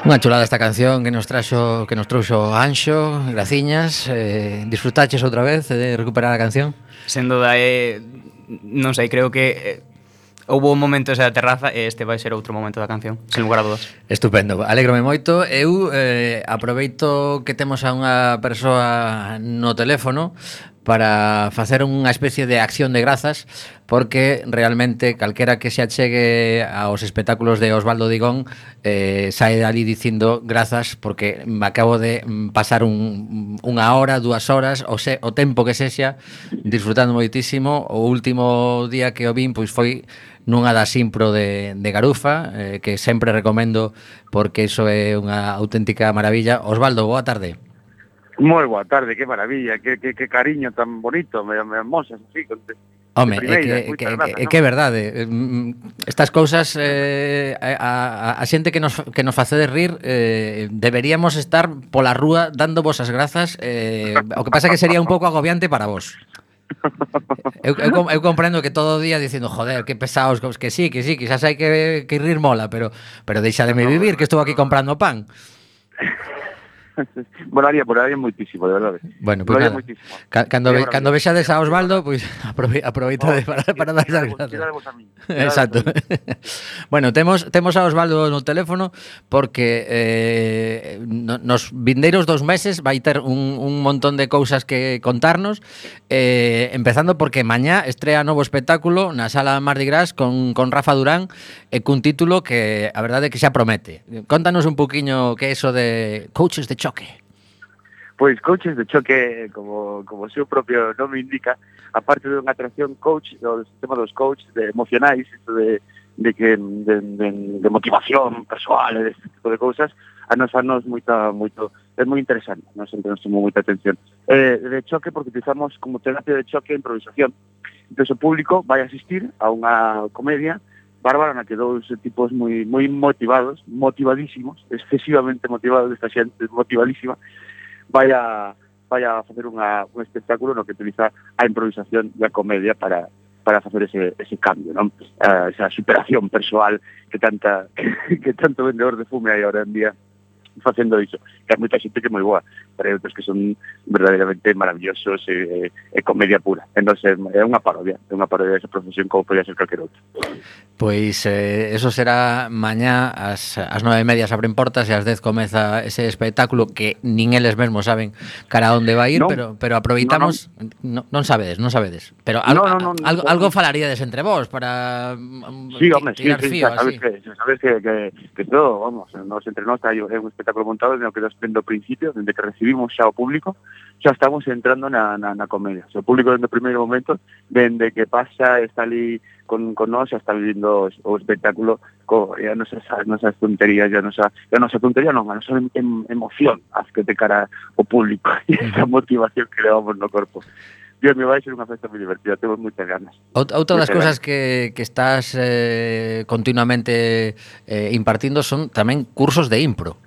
Unha chulada esta canción que nos traxo que nos trouxo Anxo, Graciñas, eh, disfrutaches outra vez de recuperar a canción? Sen duda eh, non sei, creo que eh, Houve un momento esa terraza e este vai ser outro momento da canción, sen lugar a dudas. Estupendo, alegrome moito. Eu eh, aproveito que temos a unha persoa no teléfono para facer unha especie de acción de grazas porque realmente calquera que se achegue aos espectáculos de Osvaldo Digón eh, sae dali dicindo grazas porque me acabo de pasar un, unha hora, dúas horas o, se, o tempo que sexa disfrutando moitísimo. O último día que o vin pois foi nunha das impro de, de Garufa eh, que sempre recomendo porque iso é unha auténtica maravilla. Osvaldo, boa tarde. Moi boa tarde, que maravilla, que, que, que cariño tan bonito, me, me amosas así, con, Home, é que, que, grazas, que, no? que é verdade eh, eh, mm, Estas cousas eh, a, a, a xente que nos, que nos facedes rir eh, Deberíamos estar pola rúa dando vos as grazas eh, O que pasa que sería un pouco agobiante para vos Eu, eu, eu comprendo que todo o día dicindo, joder, que pesados, que sí, que sí, quizás hai que, que rir mola, pero pero deixademe vivir, que estou aquí comprando pan volaría, volaría moitísimo, de verdade. Bueno, pues volaría moitísimo. Ca cando, ve, cando vexades a Osvaldo, pois pues, *laughs* aprove, aproveita oh, de para, para dar as gracias. a mí. Exacto. *laughs* Bueno, temos temos a Osvaldo no teléfono porque eh, nos vindeiros dos meses vai ter un, un montón de cousas que contarnos eh, empezando porque mañá estrea novo espectáculo na sala Mardi Gras con, con Rafa Durán e cun título que a verdade é que xa promete. Contanos un poquinho que é iso de Coaches de Choque. Pois coaches de choque, como, como o seu propio nome indica, aparte de unha atracción coach, do sistema dos coaches de emocionais, isto de, de, que, de, de, de motivación personal, deste tipo de cousas, a nos a nos moita, moito, é moi interesante, non sempre nos tomou moita atención. Eh, de choque, porque utilizamos como terapia de choque a improvisación. Entón, o público vai asistir a unha comedia bárbara na que dous tipos moi moi motivados, motivadísimos, excesivamente motivados desta xente, motivadísima, vai a vai a facer unha, un espectáculo no que utiliza a improvisación e a comedia para para facer ese, ese cambio, non? Uh, eh, esa superación persoal que tanta que, *laughs* que tanto vendedor de fume hai ahora en día facendo iso. Que hai moita xente que é moi boa pero hai outros que son verdadeiramente maravillosos e, e comedia pura. Entonces é unha parodia, é unha parodia desa profesión como podía ser calquer outro. Pois eh, eso será mañá as, as nove e media se abren portas e as dez comeza ese espectáculo que nin eles mesmos saben cara a onde vai ir, no, pero pero aproveitamos no, no. No, non sabedes, non sabedes, pero al, no, no, no, algo, no, algo falaríades entre vos para mm, sí, home, tirar sí, sí, fío, sabes, así. que, sabes que, que, que todo, vamos, nos entre nós hai un espectáculo montado no que dos o principio, dende que recibe recibimos xa o público, xa estamos entrando na, na, na comedia. O, sea, o público dende o primeiro momento, dende que pasa, está ali con, con nós, xa está vivindo o espectáculo, co, e a nosa, as nosas tonterías, e a nosa, a nosa tontería non, a nosa em, em, emoción, as que te cara o público, *laughs* e esa motivación que levamos no corpo. Dios me vai ser unha festa moi divertida, temos moitas ganas. Outra das cousas que, que estás eh, continuamente eh, impartindo son tamén cursos de impro.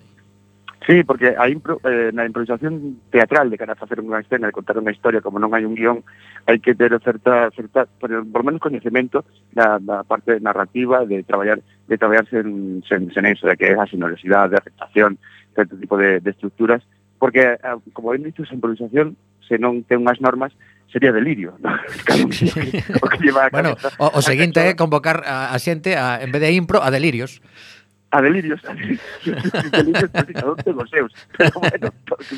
Sí, porque a impro, eh, na improvisación teatral de cara a facer unha escena, de contar unha historia, como non hai un guión, hai que ter certa, certa pero, por menos coñecemento da, da parte narrativa de traballar de traballar en, sen, sen eso, de que é a sonoridade, de afectación, certo tipo de, de estructuras, porque, eh, como ben dito, esa improvisación, se non ten unhas normas, sería delirio. ¿no? *laughs* o *laughs* que lleva a bueno, o, o seguinte é convocar a, a xente, a, en vez de impro, a delirios a delirios, *laughs* a delirios prácticamente pues, seus. Pero bueno,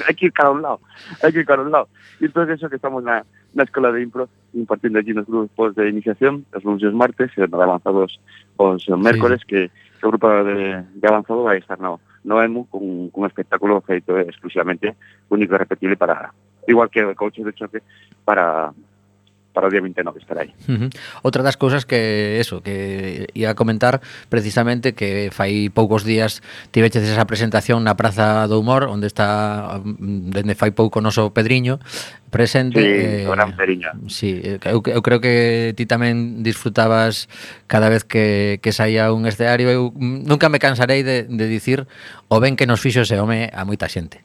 hai que ir cada un lado, hai que ir cada un lado. E entón eso que estamos na, na Escola de Impro impartindo aquí nos grupos de iniciación, os lunes e os martes, e nos avanzados os mércores, sí. que, que o grupo de, de avanzado vai estar no, no EMU con, con un espectáculo feito exclusivamente único e repetible para, igual que o coche de choque, para, para o día 29 estará aí. Uh -huh. Outra das cousas que, eso, que ia comentar precisamente que fai poucos días tiveches esa presentación na Praza do Humor, onde está mm, dende fai pouco o noso Pedriño presente. Sí, eh, o gran Pedriño. Sí, eh, eu, eu creo que ti tamén disfrutabas cada vez que, que saía un escenario. Eu nunca me cansarei de, de dicir o ben que nos fixo ese home a moita xente.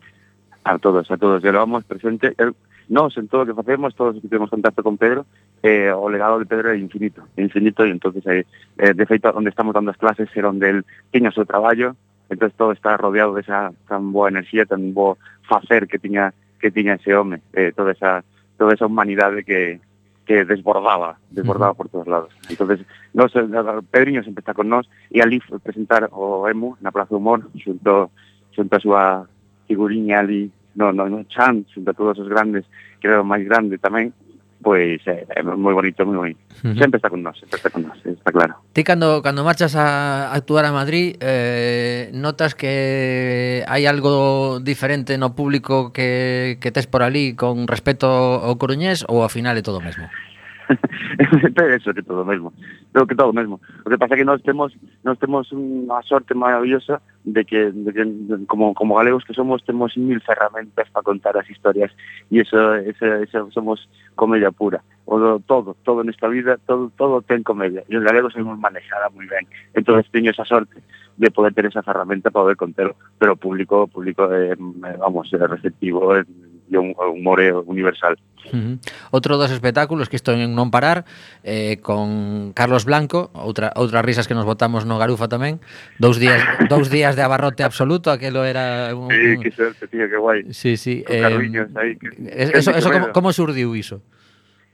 A todos, a todos. Llevamos presente... Eu, nós en todo o que facemos, todos os que temos contacto con Pedro, eh, o legado de Pedro é infinito, infinito, e entonces eh, eh, de feito, onde estamos dando as clases era onde el tiña o seu traballo, entonces todo está rodeado de esa tan boa enerxía, tan bo facer que tiña que tiña ese home, eh, toda esa toda esa humanidade que que desbordaba, desbordaba uh -huh. por todos lados. Entonces, nos, eh, Pedriño sempre está con nós e ali presentar o Emu na Plaza Humor xunto xunto a súa figuriña ali no, no, no chan, xunto a todos os grandes, creo máis grande tamén, pois é, é moi bonito, moi bonito. Uh -huh. Sempre está con nós, sempre está con nós, está claro. Ti cando cando marchas a actuar a Madrid, eh notas que hai algo diferente no público que que tes por ali con respecto ao coruñés ou ao final é todo o mesmo? pero eso que todo mesmo, pero que todo mesmo. O que pasa que nós temos nós temos unha sorte maravillosa de que, de que como como galegos que somos temos mil ferramentas para contar as historias e eso, eso, eso somos comedia pura. O do, todo, todo nesta vida, todo todo ten comedia. E os galegos somos manejada moi ben. Entonces teño esa sorte de poder ter esa ferramenta para poder contar, pero o público, o público eh, vamos, receptivo, eh, de un humor universal. Uh -huh. Outro dos espectáculos que estou en non parar eh, con Carlos Blanco, outra, outras risas que nos botamos no Garufa tamén, dous días *laughs* dous días de abarrote absoluto, aquilo era un, Sí, que suerte, tío, que guai. Sí, sí, con eh, aí, que, eso, que eso como, como surdiu iso?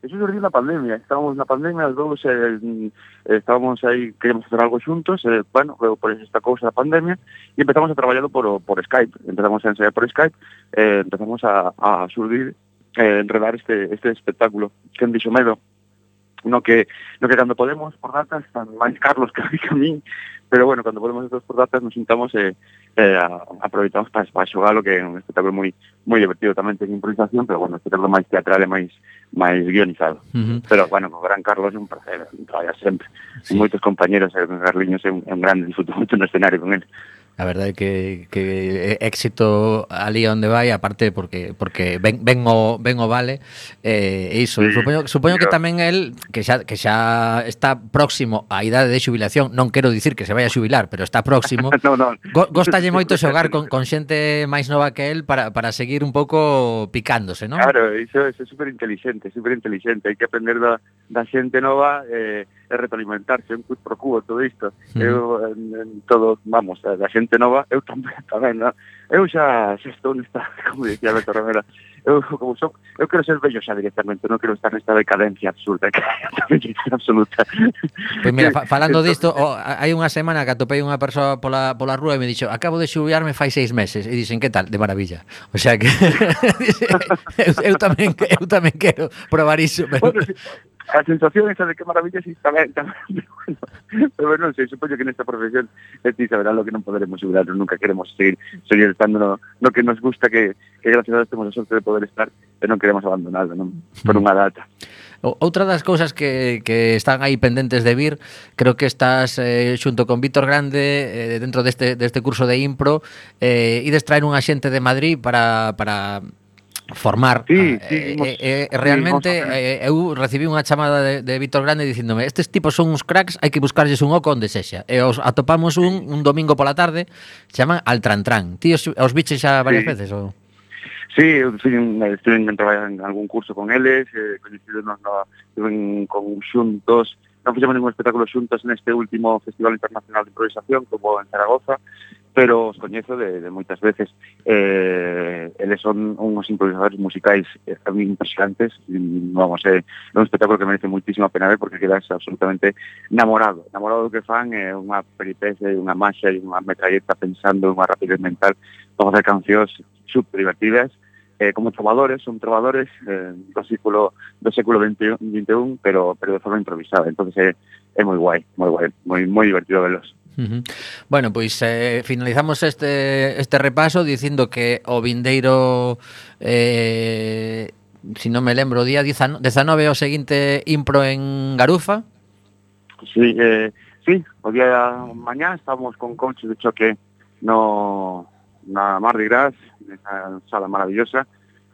Eso surgiu na pandemia, estábamos na pandemia os dous, eh, mm, estábamos aí, queríamos facer algo xuntos, eh, bueno, por esta cousa da pandemia, e empezamos a traballarlo por, por Skype, empezamos a ensayar por Skype, eh, empezamos a, a surdir, eh, enredar este, este espectáculo, que en dixo medo, no que no que cando podemos por datas están máis Carlos *laughs* que a mí, pero bueno, cando podemos estos por datas nos juntamos e eh, eh, aproveitamos para, para xogalo que é un espectáculo moi moi divertido tamén ten improvisación pero bueno, espectáculo máis teatral e máis máis guionizado uh -huh. pero bueno, con Gran Carlos é un placer traballar sempre sí. moitos compañeros e Carliños é un, é un grande disfruto moito no escenario con ele A verdade que, que éxito ali onde vai, aparte porque porque ven, ven o ven o vale eh, e iso, sí, supoño, supoño que tamén el que xa que xa está próximo á idade de xubilación, non quero dicir que se vai a xubilar, pero está próximo. *laughs* no, no. Go, gostalle moito xogar con, con xente máis nova que el para, para seguir un pouco picándose, non? Claro, iso, iso é super inteligente, super inteligente, hai que aprender da, da xente nova eh, é retroalimentarse, un quid pro cubo todo isto. Mm. Eu, en, en, todo, vamos, a, a xente nova, eu tamén, *laughs* tamén, no? eu xa, xa estou nesta, *laughs* como dicía Beto Romero, eu, como son, eu quero ser bello xa directamente, non quero estar nesta decadencia absurda, que *laughs* decadencia absoluta. Pois pues mira, fa, falando disto, oh, hai unha semana que atopei unha persoa pola, pola rúa e me dixo, acabo de xubiarme fai seis meses, e dixen, que tal? De maravilla. O sea que, eu, eu, tamén, eu tamén quero probar iso, pero... Bueno, a sensación esa de que maravilla si está ben, *laughs* pero bueno, pero non sei, supoño que nesta profesión é ti saberá lo que non poderemos segurar, nunca queremos seguir, seguir estando no, no que nos gusta que, que gracias a Dios temos a sorte de poder estar e non queremos abandonarlo, non? Por mm. unha data. Outra das cousas que, que están aí pendentes de vir, creo que estás eh, xunto con Víctor Grande eh, dentro deste, deste curso de impro eh, ides traer unha xente de Madrid para, para formar. Sí, sí, ah, eh, eh, eh, eh, realmente eh, eu recibí unha chamada de, de Víctor Grande dicíndome estes tipos son uns cracks, hai que buscarlles un oco onde sexa. E os atopamos un, un domingo pola tarde, chaman al Trantrán. Ti os, os biches xa varias sí. veces? Ou? Sí, eu estive en, en algún curso con eles, eh, coñecido nos no, con xuntos, non fixemos ningún espectáculo xuntos neste último Festival Internacional de Improvisación, como en Zaragoza, pero os coñezo de, de moitas veces. Eh, eles son unhos improvisadores musicais eh, impresionantes, mm, vamos, é eh, un espectáculo que merece moitísima pena ver porque quedas absolutamente namorado, namorado do que fan, é eh, unha peripecia, unha marcha, unha metralleta pensando, unha rapidez mental, para facer cancións super divertidas, eh, como trovadores, son trovadores eh, do século do século 21, 21 pero pero de forma improvisada. Entonces é, eh, é moi guai, moi guai, moi moi divertido velos. Uh. Bueno, pois eh, finalizamos este, este repaso dicindo que o vindeiro eh, si non me lembro, día 19 o seguinte impro en Garufa Sí, eh, sí o día mañá estamos con coaches de choque no, na Mar de Gras nesa sala maravillosa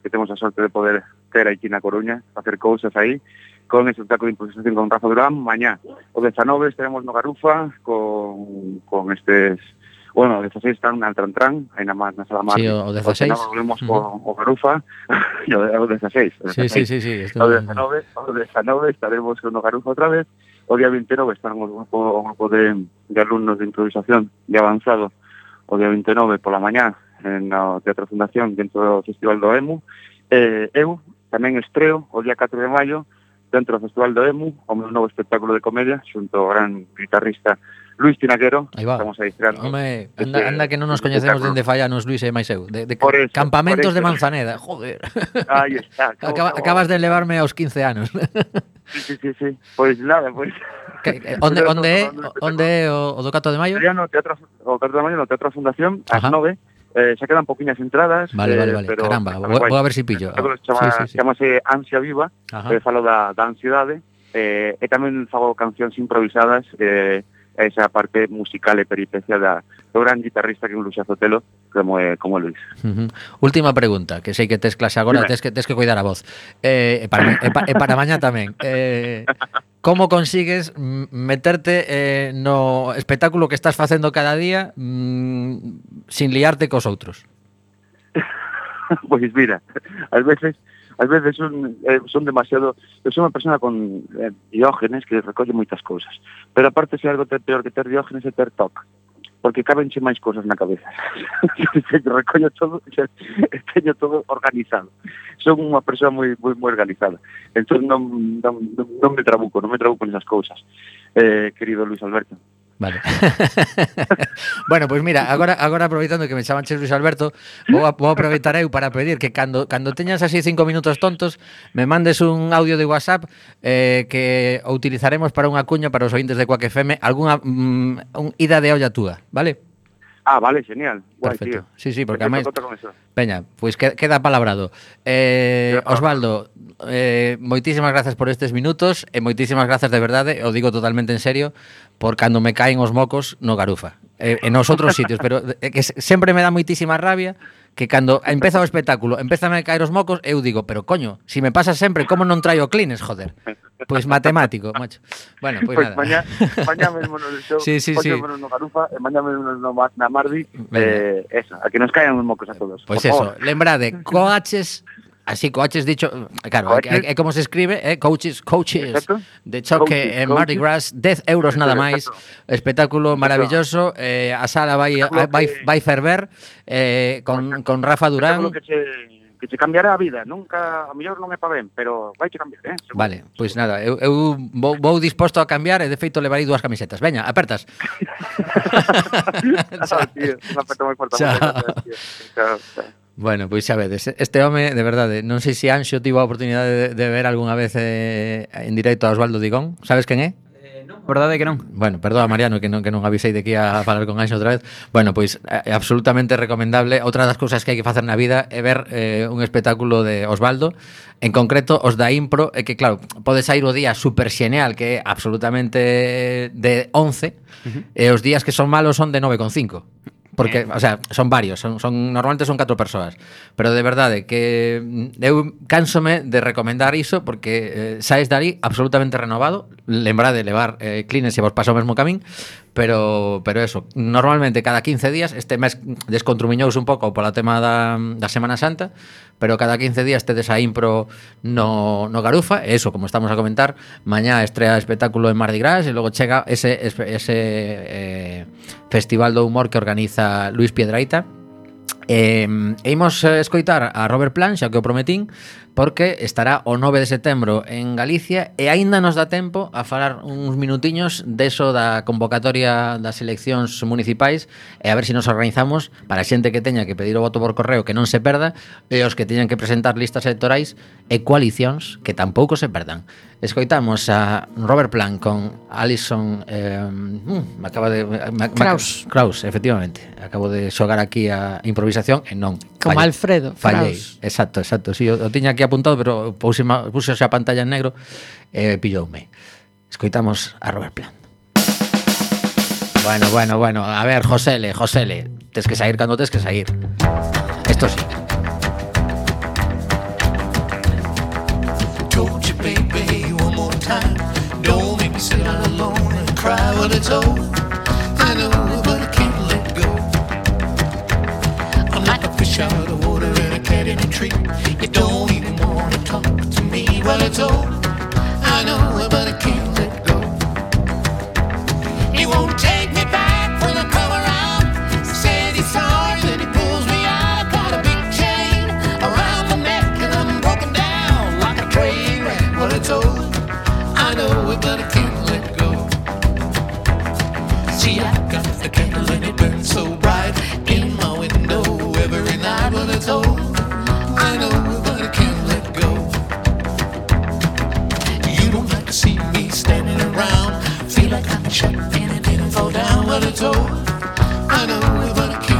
que temos a sorte de poder ter aquí na Coruña facer cousas aí con ese espectáculo de improvisación con Rafa Durán mañá. O 19 estaremos no Garufa con, con estes Bueno, o 16 están na Altrantrán, aí na, na sala mar. Sí, o, 16. *laughs* O volvemos mm. co, o Garufa, e o, o 16. O 16. Sí, sí, sí, sí. Estoy... O 19, o 19 estaremos con o Garufa outra vez. O día 29 estarán o grupo, o grupo de, de alumnos de improvisación de avanzado. O día 29 pola mañá en o Teatro Fundación dentro do Festival do EMU. Eh, eu tamén estreo o día 4 de maio dentro do Festival do EMU, o meu novo espectáculo de comedia, xunto ao gran guitarrista Luis Tinaquero. Aí va. Estamos aí estreando. Home, anda, este, anda que non nos coñecemos dende fallanos, Luis e máis eu. De, de por eso, campamentos por eso. de Manzaneda, joder. Aí está. *laughs* Acaba, como. Acabas de elevarme aos 15 anos. Sí, sí, sí, sí. Pois pues nada, pois... Pues. Que, onde, onde, onde, onde, onde o, o do Cato de Maio? Ya no, teatro, o Cato de Maio no Teatro Fundación, ás 9 Eh, xa quedan poquinhas entradas. Vale, vale, eh, vale. Eh, pero Caramba, vou, vou a ver se si pillo. Ah, se chama, sí, sí, sí. Chamase Ansia Viva, Ajá. pero falo da, da ansiedade. Eh, e tamén fago cancións improvisadas eh, esa parte musical e peripecia da, do gran guitarrista que é un Luis Azotelo como é como Luis. Uh -huh. Última pregunta, que sei que tes clase agora, Dime. tes que tes que cuidar a voz. Eh, e para, e, pa, e para mañá tamén. Eh, como consigues meterte eh, no espectáculo que estás facendo cada día mm, sin liarte cos outros? pois *laughs* pues mira, ás veces ás veces son, eh, son demasiado eu sou unha persona con eh, diógenes que recolle moitas cousas pero aparte se algo ter peor que ter diógenes é ter TOC porque cabenche máis cousas na cabeza. *laughs* recollo todo, *laughs* teño todo organizado. Son unha persoa moi moi, moi organizada. Entón non, non, non, non me trabuco, non me trabuco nesas cousas, eh, querido Luis Alberto. Vale. *laughs* bueno, pois mira, agora agora aproveitando que me chaman Luis Alberto, vou, a, vou aproveitar eu para pedir que cando cando teñas así cinco minutos tontos, me mandes un audio de WhatsApp eh, que utilizaremos para unha cuña para os ointes de Quack FM, algunha mm, un ida de olla túa, vale? Ah, vale, genial. Guai, Perfecto. tío. Sí, sí, porque además... Peña, pois pues queda palabrado. Eh, Osvaldo, eh, moitísimas grazas por estes minutos e moitísimas grazas de verdade, o digo totalmente en serio, por cando me caen os mocos no Garufa. Eh, en os outros *laughs* sitios, pero é que sempre me dá moitísima rabia que cando empeza o espectáculo, empezan a caer os mocos, eu digo, pero coño, si me pasa sempre, como non traio clines, joder? Pois pues matemático, macho. Bueno, pois pues, pues nada. Mañá, *laughs* mañá mesmo no show, sí, sí, sí. no Garufa, e mañá mesmo no, na Mardi, Venga. eh, eso, a que nos caian os mocos a todos. Pois pues eso, favor. lembrade, coaches Así, coaches dicho, claro, coaches. É, é, como se escribe, eh? coaches, coaches Exacto. de choque coaches, en Mardi Gras, 10 euros nada máis, espectáculo maravilloso, eh, a sala vai, vai, vai ferver, eh, con, con Rafa Durán. Que che, que che cambiará a vida, nunca, a mellor non é para ben, pero vai che cambiar, eh? Seguro. Vale, pois nada, eu, eu vou, vou disposto a cambiar e de feito levarei dúas camisetas. Veña, apertas. *laughs* chao, tío, un aperto moi forte. *laughs* Chao. Chao, chao. Bueno, pois xa vedes, este home, de verdade, non sei se Anxo tivo a oportunidade de, de ver algunha vez eh, en directo a Osvaldo Digón. Sabes quen é? Eh, verdade que non. Bueno, perdoa Mariano que non que non avisei de que ia a falar con Anxo outra vez. Bueno, pois eh, é absolutamente recomendable. Outra das cousas que hai que facer na vida é ver eh, un espectáculo de Osvaldo, en concreto os da Impro, é que claro, podes sair o día super xeneal que é absolutamente eh, de 11, uh -huh. e os días que son malos son de 9,5 porque, eh. o sea, son varios, son, son normalmente son catro persoas, pero de verdade que mm, eu cánsome de recomendar iso porque eh, saes dali absolutamente renovado, lembra de levar eh, clines se vos pasa o mesmo camín, pero pero eso, normalmente cada 15 días, este mes descontrumiñouse un pouco pola tema da, da Semana Santa, pero cada 15 días tedes a impro no, no garufa, e eso, como estamos a comentar, mañá estrea espectáculo en Mardi Gras e logo chega ese, ese eh, festival do humor que organiza Luis Piedraita, Eh, imos escoitar a Robert Plant, xa que o prometín, porque estará o 9 de setembro en Galicia e aínda nos dá tempo a falar uns minutiños deso da convocatoria das eleccións municipais e a ver se si nos organizamos para a xente que teña que pedir o voto por correo que non se perda e os que teñan que presentar listas electorais e coalicións que tampouco se perdan. Escoitamos a Robert Plant con Alison eh, mm, me acaba de me, Kraus. Kraus, efectivamente. Acabo de xogar aquí a improvisación e non. Como. Alfredo Fallei. Kraus. Exacto, exacto. Sí, o, o tiña aquí apuntado, pero puse, puse a pantalla en negro e pilloume. Escoitamos a Robert Plant. Bueno, bueno, bueno. A ver, Josele, Josele. Tes que sair cando tes que sair. Esto sí. And it's over. I know, but I can't let go. I'm like a fish out of water and a cat in a tree. You don't even want to talk to me when it's over. I know, but I can't let go. He won't take me back See, I got the candle and it burns so bright in my window every night. Well, it's over. I know but I can't let go. You don't like to see me standing around. Feel like I'm shut and it didn't fall down. Well, it's over. I know, but I can't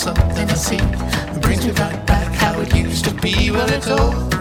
something I see brings me right back how it used to be. Well, it's over.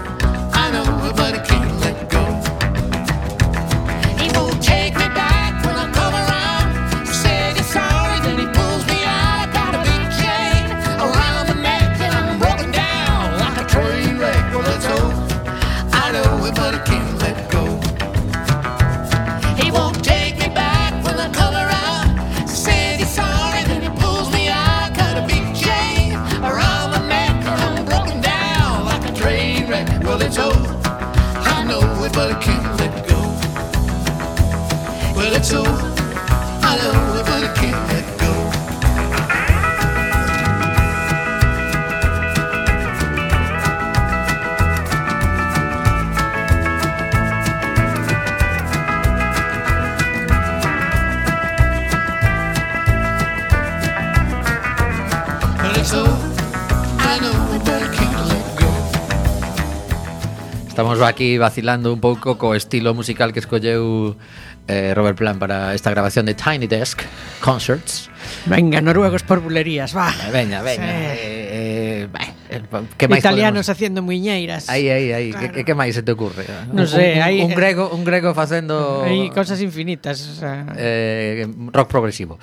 estamos aquí vacilando un pouco co estilo musical que escolleu eh, Robert Plan para esta grabación de Tiny Desk Concerts. Venga, noruegos por bulerías, va. Veña, veña. Sí. Eh, eh, eh, eh bah, que máis Italianos podemos... haciendo muñeiras. Aí, aí, aí. Claro. Que, que máis se te ocurre? No un, sé, un, hai un eh, grego, un grego facendo Hai cosas infinitas, o sea... eh, rock progresivo.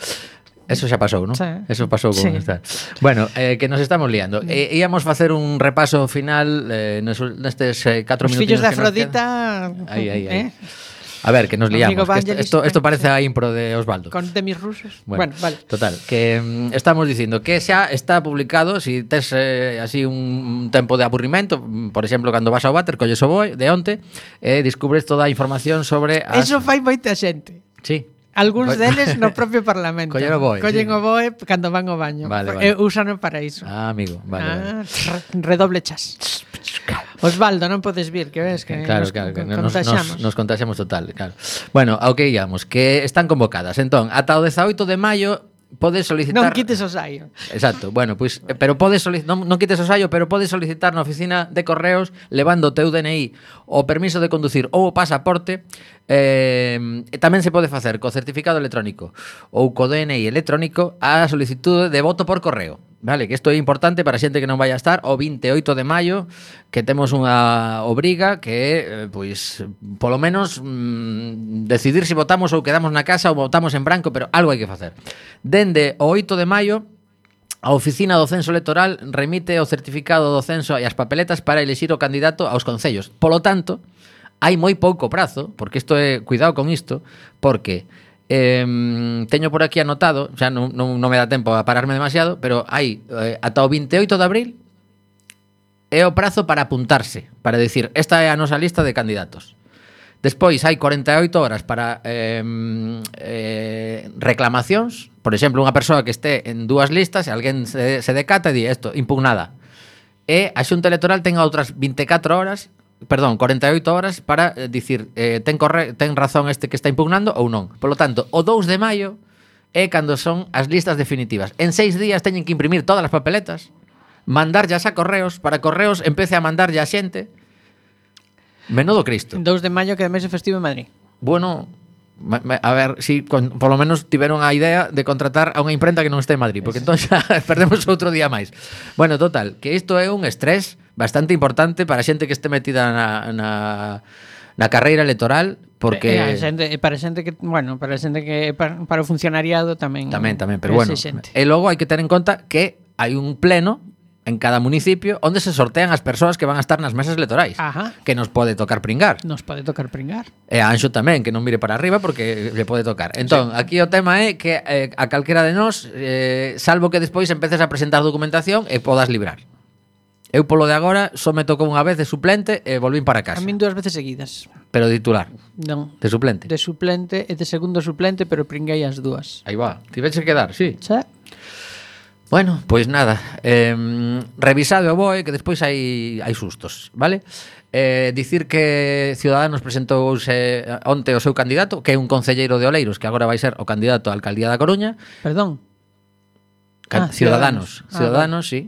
Eso xa pasou, non? Sí. Eso pasou con sí. esta. Bueno, eh, que nos estamos liando. Mm. Eh, íamos facer un repaso final eh, nos, nestes eh, 4 minutos. Os fillos de Afrodita... Aí, aí, aí. Eh? A ver, que nos liamos. Que esto, esto parece a impro de Osvaldo. Con de mis rusos. Bueno, bueno vale. Total, que um, estamos dicindo que xa está publicado, si tes eh, así un tempo de aburrimento, mm, por exemplo, cando vas ao váter, colles o boi de onte, e eh, descubres toda a información sobre... As... Eso fai moita xente. Sí. Algúns deles no propio *laughs* Parlamento. Collen o boe. Collen sí. o boe cando van ao baño. Vale, vale. E usano para iso. Ah, amigo. Vale, ah, vale. Redoble chas. Osvaldo, non podes vir, que ves que eh, claro, nos, claro, que nos, nos, nos contaxamos total, claro. Bueno, ao que íamos, que están convocadas. Entón, ata o 18 de maio podes solicitar Non quites o saio. Exacto. Bueno, pois pues, pero podes solic... non, non quites o saio, pero podes solicitar na oficina de correos levando o teu DNI, o permiso de conducir ou o pasaporte. Eh, tamén se pode facer co certificado electrónico ou co DNI electrónico a solicitude de voto por correo. Vale, que isto é importante para xente que non vai a estar o 28 de maio, que temos unha obriga que, eh, pois, polo menos mm, decidir se si votamos ou quedamos na casa ou votamos en branco, pero algo hai que facer. Dende o 8 de maio, A oficina do censo electoral remite o certificado do censo e as papeletas para elixir o candidato aos concellos. Polo tanto, hai moi pouco prazo, porque isto é, cuidado con isto, porque Eh, teño por aquí anotado, xa non, non, non me dá tempo a pararme demasiado, pero hai eh, ata o 28 de abril é o prazo para apuntarse, para decir, esta é a nosa lista de candidatos. Despois hai 48 horas para eh, eh, reclamacións, por exemplo, unha persoa que este en dúas listas, e alguén se, se decata e di, isto, impugnada. E a Xunta Electoral ten outras 24 horas perdón, 48 horas para eh, dicir eh, ten, corre, ten razón este que está impugnando ou non. Polo tanto, o 2 de maio é cando son as listas definitivas. En seis días teñen que imprimir todas as papeletas, mandarllas a correos, para correos empece a mandarlle a xente. Menudo Cristo. 2 de maio que é mes festivo en Madrid. Bueno, a ver si con, por lo menos tiveron a idea de contratar a unha imprenta que non este en Madrid, porque entón xa *laughs* perdemos outro día máis. Bueno, total, que isto é un estrés bastante importante para a xente que este metida na, na na carreira electoral porque eh, eh xente, eh, para xente que, bueno, para xente que eh, para, para o funcionariado tamén. Tamén, tamén, pero bueno. Xente. E logo hai que ter en conta que hai un pleno en cada municipio onde se sortean as persoas que van a estar nas mesas electorais, Ajá. que nos pode tocar pringar. Nos pode tocar pringar. E a Anxo tamén, que non mire para arriba porque lle pode tocar. Entón, sí. aquí o tema é que eh, a calquera de nós, eh, salvo que despois empeces a presentar documentación e podas librar. Eu polo de agora só me tocou unha vez de suplente e volvín para casa. A min dúas veces seguidas. Pero de titular. Non. De suplente. De suplente e de segundo suplente, pero pringuei as dúas. Aí va. Tiveche que dar, sí. Xa. Bueno, pois nada, eh, revisado o BOE que despois hai hai sustos, vale? Eh, dicir que Ciudadanos presentouse eh, onte o seu candidato, que é un concelleiro de Oleiros, que agora vai ser o candidato á alcaldía da Coruña. Perdón. Ah, Ciudadanos, Ciudadanos, ah, Ciudadanos ah, sí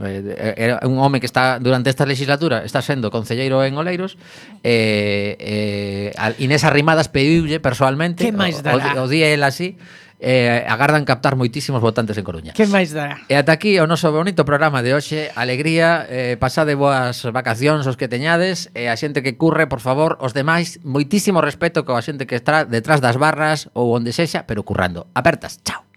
Eh, eh, era un home que está durante esta legislatura está sendo concelleiro en Oleiros eh, eh, Inés Arrimadas pediulle personalmente que máis dará? O, o, o día el así eh, agardan captar moitísimos votantes en Coruña. Que máis dará? E ata aquí o noso bonito programa de hoxe. Alegría, eh, pasade boas vacacións os que teñades e eh, a xente que curre, por favor, os demais moitísimo respeto coa xente que está detrás das barras ou onde sexa, pero currando. Apertas, chao.